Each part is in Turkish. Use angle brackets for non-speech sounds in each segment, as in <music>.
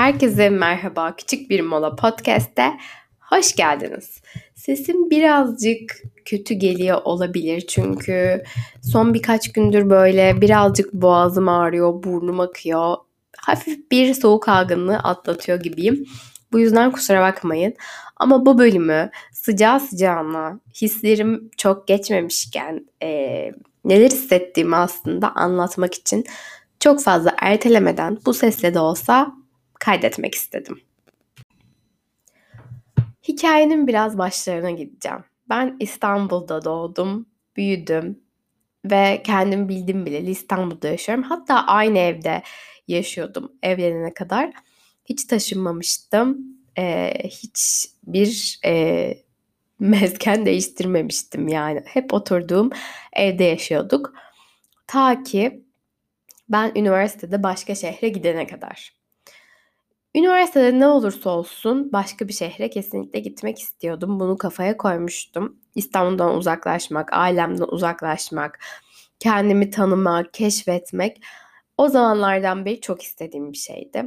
Herkese merhaba. Küçük bir mola podcast'te hoş geldiniz. Sesim birazcık kötü geliyor olabilir çünkü son birkaç gündür böyle birazcık boğazım ağrıyor, burnum akıyor. Hafif bir soğuk algınlığı atlatıyor gibiyim. Bu yüzden kusura bakmayın. Ama bu bölümü sıcağı sıcağına hislerim çok geçmemişken e, neler hissettiğimi aslında anlatmak için çok fazla ertelemeden bu sesle de olsa kaydetmek istedim. Hikayenin biraz başlarına gideceğim. Ben İstanbul'da doğdum, büyüdüm ve kendim bildim bile İstanbul'da yaşıyorum. Hatta aynı evde yaşıyordum evlenene kadar. Hiç taşınmamıştım. Ee, hiç bir e, mezken değiştirmemiştim yani. Hep oturduğum evde yaşıyorduk. Ta ki ben üniversitede başka şehre gidene kadar. Üniversitede ne olursa olsun başka bir şehre kesinlikle gitmek istiyordum. Bunu kafaya koymuştum. İstanbul'dan uzaklaşmak, ailemden uzaklaşmak, kendimi tanımak, keşfetmek o zamanlardan beri çok istediğim bir şeydi.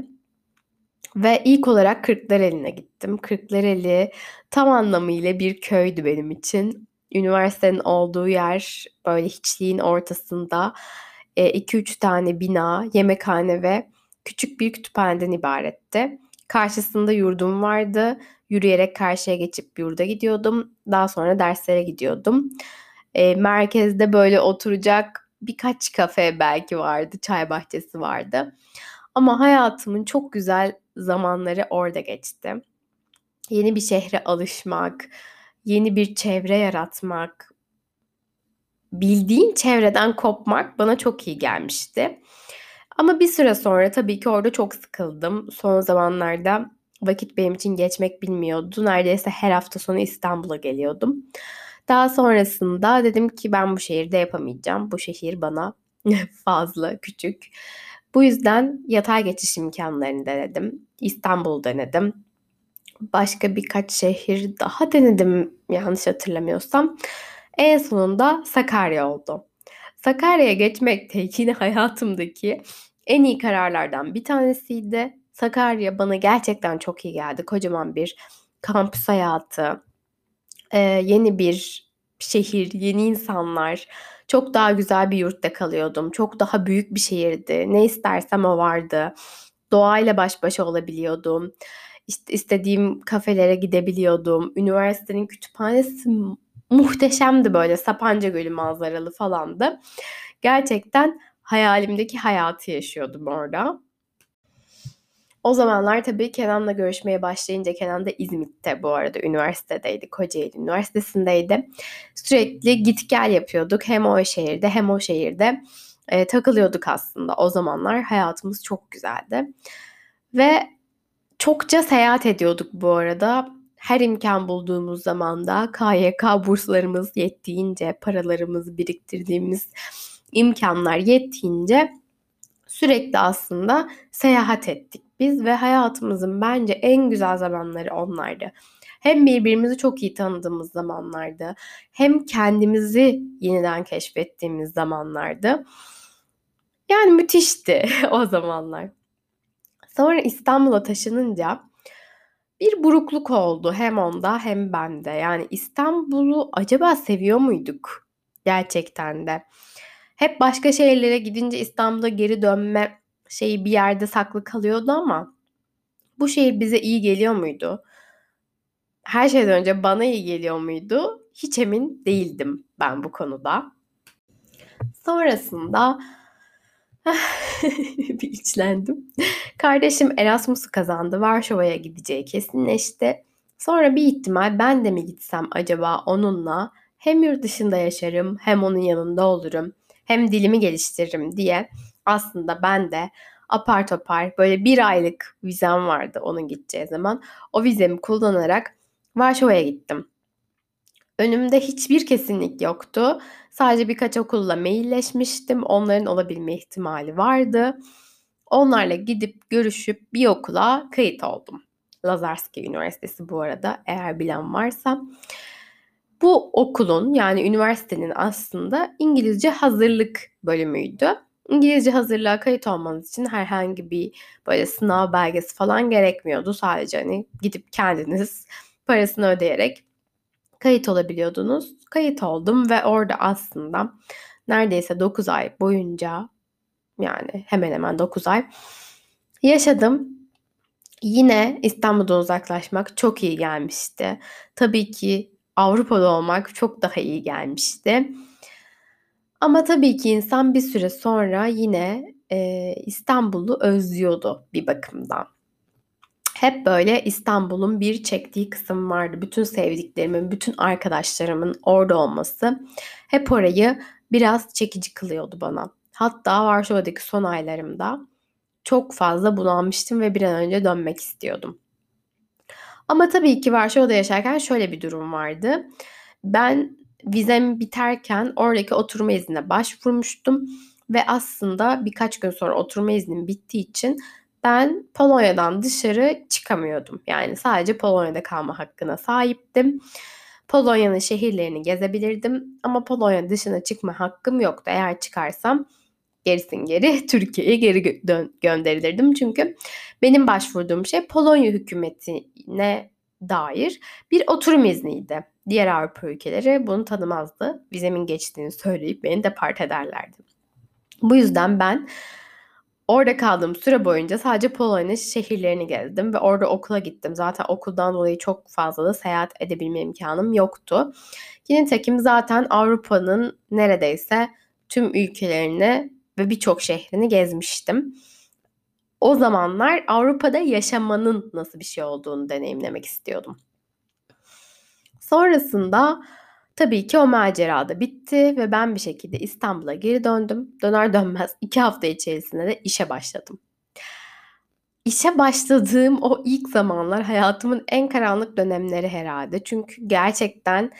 Ve ilk olarak Kırklareli'ne gittim. Kırklareli tam anlamıyla bir köydü benim için. Üniversitenin olduğu yer böyle hiçliğin ortasında 2-3 tane bina, yemekhane ve küçük bir kütüphaneden ibaretti. Karşısında yurdum vardı. Yürüyerek karşıya geçip yurda gidiyordum. Daha sonra derslere gidiyordum. E, merkezde böyle oturacak birkaç kafe belki vardı. Çay bahçesi vardı. Ama hayatımın çok güzel zamanları orada geçti. Yeni bir şehre alışmak, yeni bir çevre yaratmak, bildiğin çevreden kopmak bana çok iyi gelmişti. Ama bir süre sonra tabii ki orada çok sıkıldım. Son zamanlarda vakit benim için geçmek bilmiyordu. Neredeyse her hafta sonu İstanbul'a geliyordum. Daha sonrasında dedim ki ben bu şehirde yapamayacağım. Bu şehir bana <laughs> fazla küçük. Bu yüzden yatay geçiş imkanlarını denedim. İstanbul denedim. Başka birkaç şehir daha denedim yanlış hatırlamıyorsam. En sonunda Sakarya oldu. Sakarya'ya geçmek de yine hayatımdaki en iyi kararlardan bir tanesiydi. Sakarya bana gerçekten çok iyi geldi. Kocaman bir kampüs hayatı, yeni bir şehir, yeni insanlar. Çok daha güzel bir yurtta kalıyordum. Çok daha büyük bir şehirdi. Ne istersem o vardı. Doğayla baş başa olabiliyordum. İşte istediğim kafelere gidebiliyordum. Üniversitenin kütüphanesi muhteşemdi böyle Sapanca Gölü manzaralı falandı. Gerçekten hayalimdeki hayatı yaşıyordum orada. O zamanlar tabii Kenan'la görüşmeye başlayınca Kenan da İzmit'te bu arada üniversitedeydi. Kocaeli Üniversitesi'ndeydi. Sürekli git gel yapıyorduk. Hem o şehirde hem o şehirde e, takılıyorduk aslında. O zamanlar hayatımız çok güzeldi. Ve çokça seyahat ediyorduk bu arada. Her imkan bulduğumuz zaman da KYK burslarımız yettiğince, paralarımızı biriktirdiğimiz imkanlar yettiğince sürekli aslında seyahat ettik biz ve hayatımızın bence en güzel zamanları onlardı. Hem birbirimizi çok iyi tanıdığımız zamanlardı, hem kendimizi yeniden keşfettiğimiz zamanlardı. Yani müthişti <laughs> o zamanlar. Sonra İstanbul'a taşınınca bir burukluk oldu hem onda hem bende. Yani İstanbul'u acaba seviyor muyduk gerçekten de? Hep başka şehirlere gidince İstanbul'a geri dönme şeyi bir yerde saklı kalıyordu ama bu şehir bize iyi geliyor muydu? Her şeyden önce bana iyi geliyor muydu? Hiç emin değildim ben bu konuda. Sonrasında <laughs> bir içlendim. Kardeşim Erasmus'u kazandı. Varşova'ya gideceği kesinleşti. Sonra bir ihtimal ben de mi gitsem acaba onunla? Hem yurt dışında yaşarım hem onun yanında olurum hem dilimi geliştiririm diye aslında ben de apar topar böyle bir aylık vizem vardı onun gideceği zaman. O vizemi kullanarak Varşova'ya gittim. Önümde hiçbir kesinlik yoktu. Sadece birkaç okulla mailleşmiştim. Onların olabilme ihtimali vardı. Onlarla gidip görüşüp bir okula kayıt oldum. Lazarski Üniversitesi bu arada eğer bilen varsa. Bu okulun yani üniversitenin aslında İngilizce hazırlık bölümüydü. İngilizce hazırlığa kayıt olmanız için herhangi bir böyle sınav belgesi falan gerekmiyordu. Sadece hani gidip kendiniz parasını ödeyerek kayıt olabiliyordunuz. Kayıt oldum ve orada aslında neredeyse 9 ay boyunca yani hemen hemen 9 ay yaşadım. Yine İstanbul'dan uzaklaşmak çok iyi gelmişti. Tabii ki Avrupa'da olmak çok daha iyi gelmişti. Ama tabii ki insan bir süre sonra yine e, İstanbul'u özlüyordu bir bakımdan. Hep böyle İstanbul'un bir çektiği kısım vardı. Bütün sevdiklerimin, bütün arkadaşlarımın orada olması hep orayı biraz çekici kılıyordu bana. Hatta Varşova'daki son aylarımda çok fazla bulanmıştım ve bir an önce dönmek istiyordum. Ama tabii ki Varşova'da yaşarken şöyle bir durum vardı. Ben vizem biterken oradaki oturma iznine başvurmuştum ve aslında birkaç gün sonra oturma iznim bittiği için ben Polonya'dan dışarı çıkamıyordum. Yani sadece Polonya'da kalma hakkına sahiptim. Polonya'nın şehirlerini gezebilirdim ama Polonya dışına çıkma hakkım yoktu. Eğer çıkarsam gerisin geri <laughs> Türkiye'ye geri gö- gönderilirdim. Çünkü benim başvurduğum şey Polonya hükümetine dair bir oturum izniydi. Diğer Avrupa ülkeleri bunu tanımazdı. Vizemin geçtiğini söyleyip beni depart ederlerdi. Bu yüzden ben orada kaldığım süre boyunca sadece Polonya'nın şehirlerini gezdim ve orada okula gittim. Zaten okuldan dolayı çok fazla da seyahat edebilme imkanım yoktu. Yine tekim zaten Avrupa'nın neredeyse tüm ülkelerini ve birçok şehrini gezmiştim. O zamanlar Avrupa'da yaşamanın nasıl bir şey olduğunu deneyimlemek istiyordum. Sonrasında tabii ki o macera da bitti ve ben bir şekilde İstanbul'a geri döndüm. Döner dönmez iki hafta içerisinde de işe başladım. İşe başladığım o ilk zamanlar hayatımın en karanlık dönemleri herhalde. Çünkü gerçekten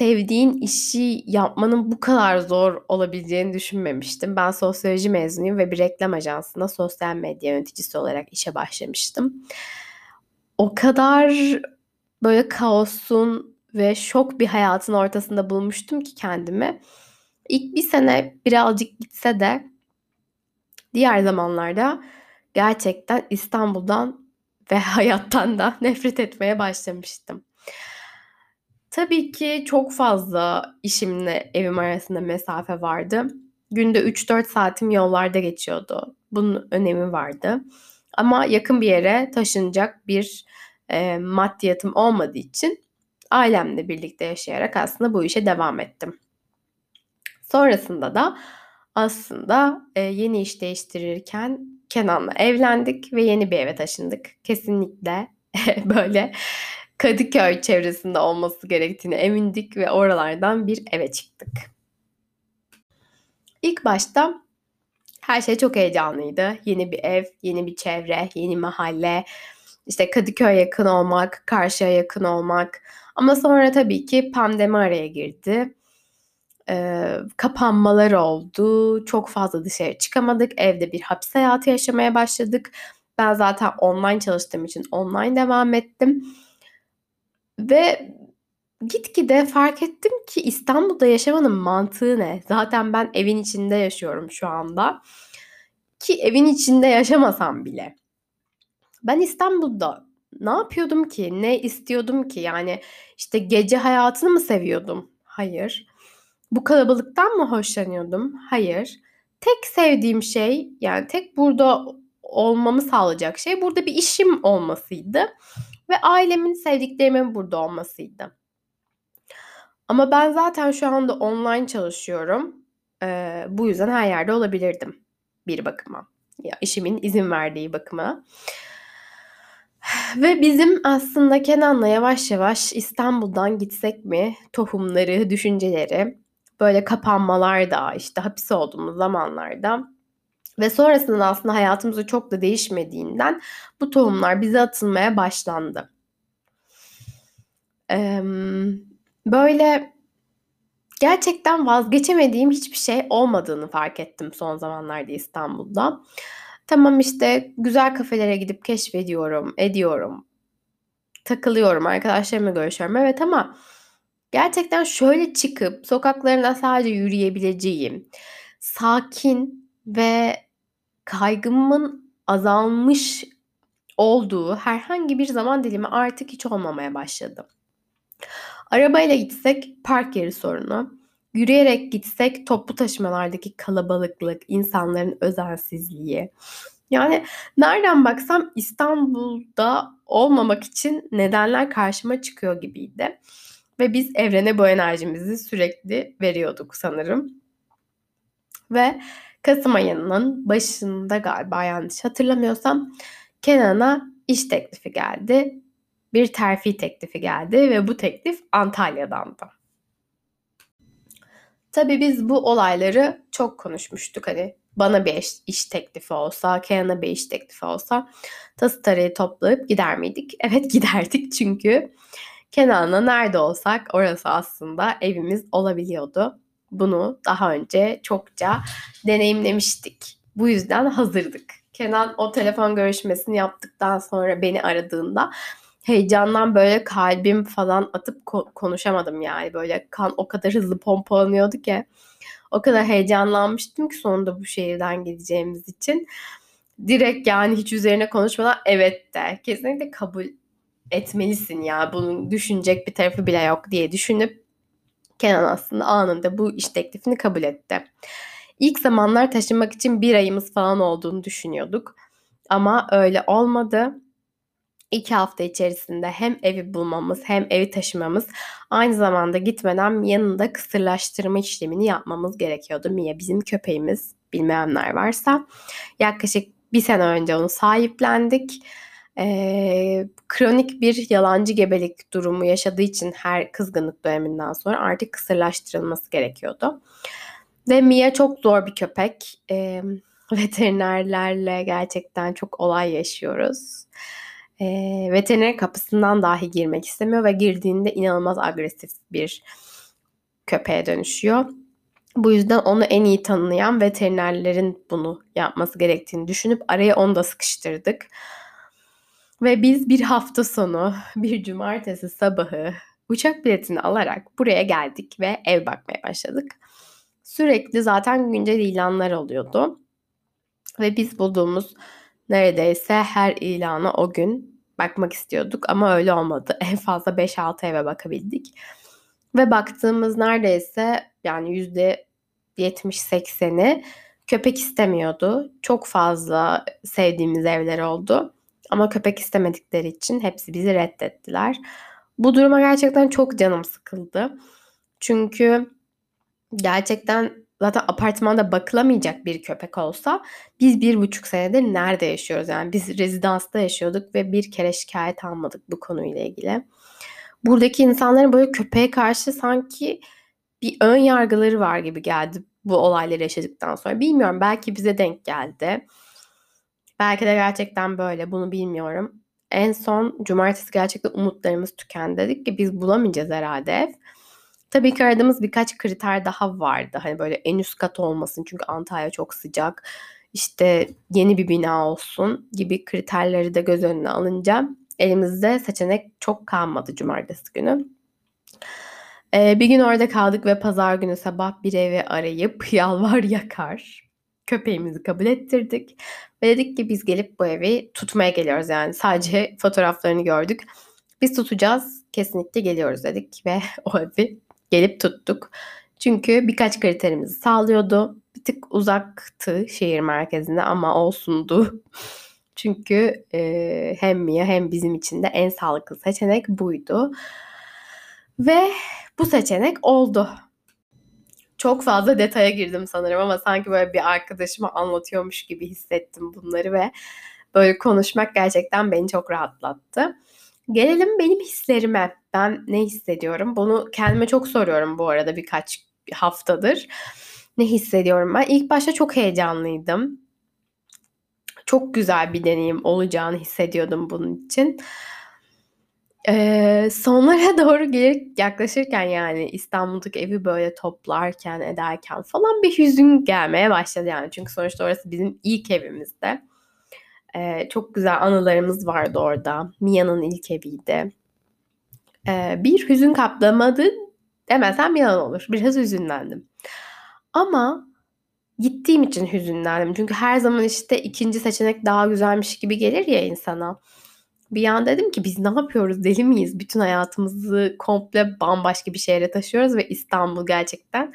sevdiğin işi yapmanın bu kadar zor olabileceğini düşünmemiştim. Ben sosyoloji mezunuyum ve bir reklam ajansında sosyal medya yöneticisi olarak işe başlamıştım. O kadar böyle kaosun ve şok bir hayatın ortasında bulmuştum ki kendimi. İlk bir sene birazcık gitse de diğer zamanlarda gerçekten İstanbul'dan ve <laughs> hayattan da nefret etmeye başlamıştım. Tabii ki çok fazla işimle evim arasında mesafe vardı. Günde 3-4 saatim yollarda geçiyordu. Bunun önemi vardı. Ama yakın bir yere taşınacak bir e, maddiyatım olmadığı için ailemle birlikte yaşayarak aslında bu işe devam ettim. Sonrasında da aslında e, yeni iş değiştirirken Kenan'la evlendik ve yeni bir eve taşındık. Kesinlikle <laughs> böyle Kadıköy çevresinde olması gerektiğini emindik ve oralardan bir eve çıktık. İlk başta her şey çok heyecanlıydı. Yeni bir ev, yeni bir çevre, yeni mahalle, işte Kadıköy yakın olmak, karşıya yakın olmak. Ama sonra tabii ki pandemi araya girdi. Ee, kapanmalar oldu. Çok fazla dışarı çıkamadık. Evde bir hapis hayatı yaşamaya başladık. Ben zaten online çalıştığım için online devam ettim. Ve gitgide fark ettim ki İstanbul'da yaşamanın mantığı ne? Zaten ben evin içinde yaşıyorum şu anda. Ki evin içinde yaşamasam bile. Ben İstanbul'da ne yapıyordum ki? Ne istiyordum ki? Yani işte gece hayatını mı seviyordum? Hayır. Bu kalabalıktan mı hoşlanıyordum? Hayır. Tek sevdiğim şey yani tek burada olmamı sağlayacak şey burada bir işim olmasıydı ve ailemin sevdiklerimin burada olmasıydı. Ama ben zaten şu anda online çalışıyorum. Ee, bu yüzden her yerde olabilirdim bir bakıma. Ya işimin izin verdiği bakıma. Ve bizim aslında Kenan'la yavaş yavaş İstanbul'dan gitsek mi tohumları, düşünceleri böyle kapanmalar da işte hapis olduğumuz zamanlarda ve sonrasında aslında hayatımızı çok da değişmediğinden bu tohumlar bize atılmaya başlandı. Ee, böyle gerçekten vazgeçemediğim hiçbir şey olmadığını fark ettim son zamanlarda İstanbul'da. Tamam işte güzel kafelere gidip keşfediyorum, ediyorum. Takılıyorum, arkadaşlarımla görüşüyorum. Evet ama gerçekten şöyle çıkıp sokaklarına sadece yürüyebileceğim, sakin ve kaygımın azalmış olduğu herhangi bir zaman dilimi artık hiç olmamaya başladı. Arabayla gitsek park yeri sorunu, yürüyerek gitsek toplu taşımalardaki kalabalıklık, insanların özensizliği. Yani nereden baksam İstanbul'da olmamak için nedenler karşıma çıkıyor gibiydi. Ve biz evrene bu enerjimizi sürekli veriyorduk sanırım. Ve Kasım ayının başında galiba yanlış hatırlamıyorsam Kenan'a iş teklifi geldi. Bir terfi teklifi geldi ve bu teklif Antalya'dandı. Tabii biz bu olayları çok konuşmuştuk. Hani bana bir iş, iş teklifi olsa, Kenan'a bir iş teklifi olsa tası tarayı toplayıp gider miydik? <laughs> Evet giderdik çünkü Kenan'la nerede olsak orası aslında evimiz olabiliyordu. Bunu daha önce çokça deneyimlemiştik. Bu yüzden hazırdık. Kenan o telefon görüşmesini yaptıktan sonra beni aradığında heyecandan böyle kalbim falan atıp ko- konuşamadım yani. Böyle kan o kadar hızlı pompalanıyordu ki. O kadar heyecanlanmıştım ki sonunda bu şehirden gideceğimiz için. Direkt yani hiç üzerine konuşmadan evet de. Kesinlikle kabul etmelisin ya. Bunun düşünecek bir tarafı bile yok diye düşünüp Kenan aslında anında bu iş teklifini kabul etti. İlk zamanlar taşınmak için bir ayımız falan olduğunu düşünüyorduk. Ama öyle olmadı. İki hafta içerisinde hem evi bulmamız hem evi taşımamız aynı zamanda gitmeden yanında kısırlaştırma işlemini yapmamız gerekiyordu. Mia bizim köpeğimiz bilmeyenler varsa. Yaklaşık bir sene önce onu sahiplendik. Ee, kronik bir yalancı gebelik durumu yaşadığı için her kızgınlık döneminden sonra artık kısırlaştırılması gerekiyordu. Ve Mia çok zor bir köpek. E, <laughs> veterinerlerle gerçekten çok olay yaşıyoruz. E, veteriner kapısından dahi girmek istemiyor ve girdiğinde inanılmaz agresif bir köpeğe dönüşüyor. Bu yüzden onu en iyi tanıyan veterinerlerin bunu yapması gerektiğini düşünüp araya onu da sıkıştırdık. Ve biz bir hafta sonu, <laughs> bir cumartesi sabahı uçak biletini alarak buraya geldik ve ev bakmaya başladık sürekli zaten güncel ilanlar oluyordu. Ve biz bulduğumuz neredeyse her ilana o gün bakmak istiyorduk ama öyle olmadı. <laughs> En fazla 5-6 eve bakabildik. Ve baktığımız neredeyse yani yüzde 70-80'i köpek istemiyordu. Çok fazla sevdiğimiz evler oldu. Ama köpek istemedikleri için hepsi bizi reddettiler. Bu duruma gerçekten çok canım sıkıldı. Çünkü gerçekten zaten apartmanda bakılamayacak bir köpek olsa biz bir buçuk senedir nerede yaşıyoruz? Yani biz rezidansta yaşıyorduk ve bir kere şikayet almadık bu konuyla ilgili. Buradaki insanların böyle köpeğe karşı sanki bir ön yargıları var gibi geldi bu olayları yaşadıktan sonra. Bilmiyorum belki bize denk geldi. Belki de gerçekten böyle bunu bilmiyorum. En son cumartesi gerçekten umutlarımız tükendi dedik ki biz bulamayacağız herhalde ev. Tabii ki aradığımız birkaç kriter daha vardı. Hani böyle en üst kat olmasın çünkü Antalya çok sıcak. İşte yeni bir bina olsun gibi kriterleri de göz önüne alınca elimizde seçenek çok kalmadı cumartesi günü. Ee, bir gün orada kaldık ve pazar günü sabah bir evi arayıp <laughs> yalvar yakar köpeğimizi kabul ettirdik. Ve dedik ki biz gelip bu evi tutmaya geliyoruz yani sadece fotoğraflarını gördük. Biz tutacağız kesinlikle geliyoruz dedik ve <laughs> o evi gelip tuttuk. Çünkü birkaç kriterimizi sağlıyordu. Bir tık uzaktı şehir merkezine ama olsundu. <laughs> Çünkü e, hem Mia hem bizim için de en sağlıklı seçenek buydu. Ve bu seçenek oldu. Çok fazla detaya girdim sanırım ama sanki böyle bir arkadaşıma anlatıyormuş gibi hissettim bunları ve böyle konuşmak gerçekten beni çok rahatlattı. Gelelim benim hislerime. Ben ne hissediyorum? Bunu kendime çok soruyorum bu arada birkaç haftadır. Ne hissediyorum ben? İlk başta çok heyecanlıydım. Çok güzel bir deneyim olacağını hissediyordum bunun için. Ee, sonlara <laughs> doğru gelip yaklaşırken yani İstanbul'daki evi böyle toplarken ederken falan bir hüzün gelmeye başladı yani. Çünkü sonuçta orası bizim ilk evimizde. Ee, çok güzel anılarımız vardı orada. Mia'nın ilk eviydi. Ee, bir hüzün kaplamadı demesem yalan olur. Biraz hüzünlendim. Ama gittiğim için hüzünlendim. Çünkü her zaman işte ikinci seçenek daha güzelmiş gibi gelir ya insana. Bir an dedim ki biz ne yapıyoruz deli miyiz? Bütün hayatımızı komple bambaşka bir şehre taşıyoruz ve İstanbul gerçekten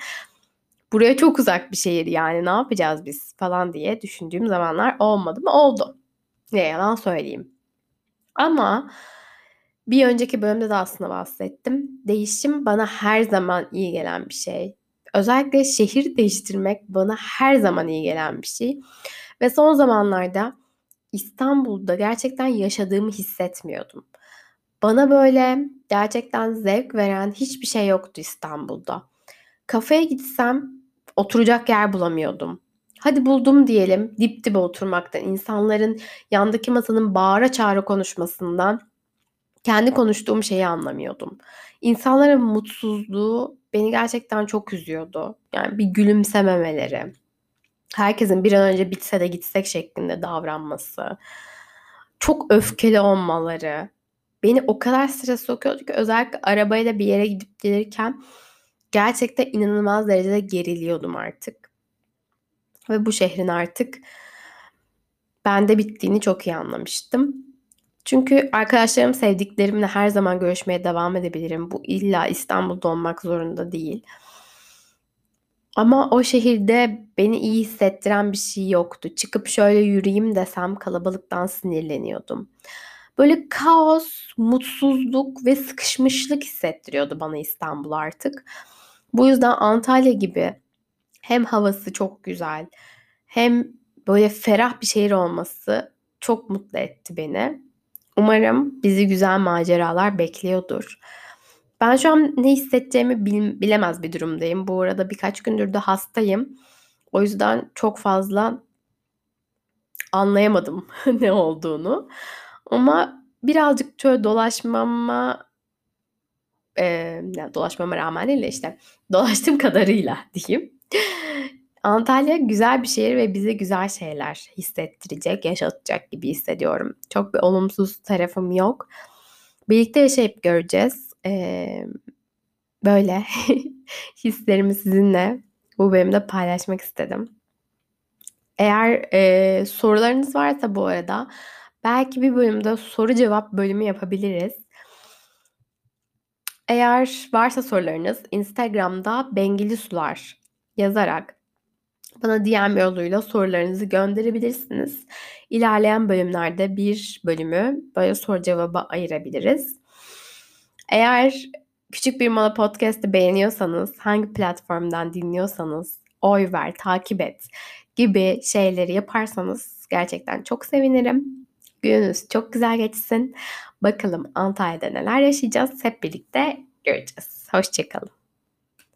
buraya çok uzak bir şehir yani ne yapacağız biz falan diye düşündüğüm zamanlar olmadı mı? Oldu. Ne yalan söyleyeyim. Ama bir önceki bölümde de aslında bahsettim. Değişim bana her zaman iyi gelen bir şey. Özellikle şehir değiştirmek bana her zaman iyi gelen bir şey. Ve son zamanlarda İstanbul'da gerçekten yaşadığımı hissetmiyordum. Bana böyle gerçekten zevk veren hiçbir şey yoktu İstanbul'da. Kafeye gitsem oturacak yer bulamıyordum. Hadi buldum diyelim dip dibe oturmaktan, insanların yandaki masanın bağıra çağıra konuşmasından kendi konuştuğum şeyi anlamıyordum. İnsanların mutsuzluğu beni gerçekten çok üzüyordu. Yani bir gülümsememeleri, herkesin bir an önce bitse de gitsek şeklinde davranması, çok öfkeli olmaları beni o kadar stres sokuyordu ki özellikle arabayla bir yere gidip gelirken gerçekten inanılmaz derecede geriliyordum artık. Ve bu şehrin artık bende bittiğini çok iyi anlamıştım. Çünkü arkadaşlarım sevdiklerimle her zaman görüşmeye devam edebilirim. Bu illa İstanbul'da olmak zorunda değil. Ama o şehirde beni iyi hissettiren bir şey yoktu. Çıkıp şöyle yürüyeyim desem kalabalıktan sinirleniyordum. Böyle kaos, mutsuzluk ve sıkışmışlık hissettiriyordu bana İstanbul artık. Bu yüzden Antalya gibi hem havası çok güzel hem böyle ferah bir şehir olması çok mutlu etti beni. Umarım bizi güzel maceralar bekliyordur. Ben şu an ne hissedeceğimi bil- bilemez bir durumdayım. Bu arada birkaç gündür de hastayım. O yüzden çok fazla anlayamadım <laughs> ne olduğunu. Ama birazcık şöyle dolaşmama e, yani dolaşmama rağmen değil işte dolaştığım kadarıyla <laughs> diyeyim. Antalya güzel bir şehir ve bize güzel şeyler hissettirecek, yaşatacak gibi hissediyorum. Çok bir olumsuz tarafım yok. Birlikte yaşayıp göreceğiz. Ee, böyle <laughs> hislerimi sizinle bu bölümde paylaşmak istedim. Eğer e, sorularınız varsa bu arada belki bir bölümde soru cevap bölümü yapabiliriz. Eğer varsa sorularınız Instagram'da Bengili Sular yazarak bana DM yoluyla sorularınızı gönderebilirsiniz. İlerleyen bölümlerde bir bölümü böyle soru cevaba ayırabiliriz. Eğer Küçük Bir Mola Podcast'ı beğeniyorsanız, hangi platformdan dinliyorsanız oy ver, takip et gibi şeyleri yaparsanız gerçekten çok sevinirim. Gününüz çok güzel geçsin. Bakalım Antalya'da neler yaşayacağız hep birlikte göreceğiz. Hoşçakalın.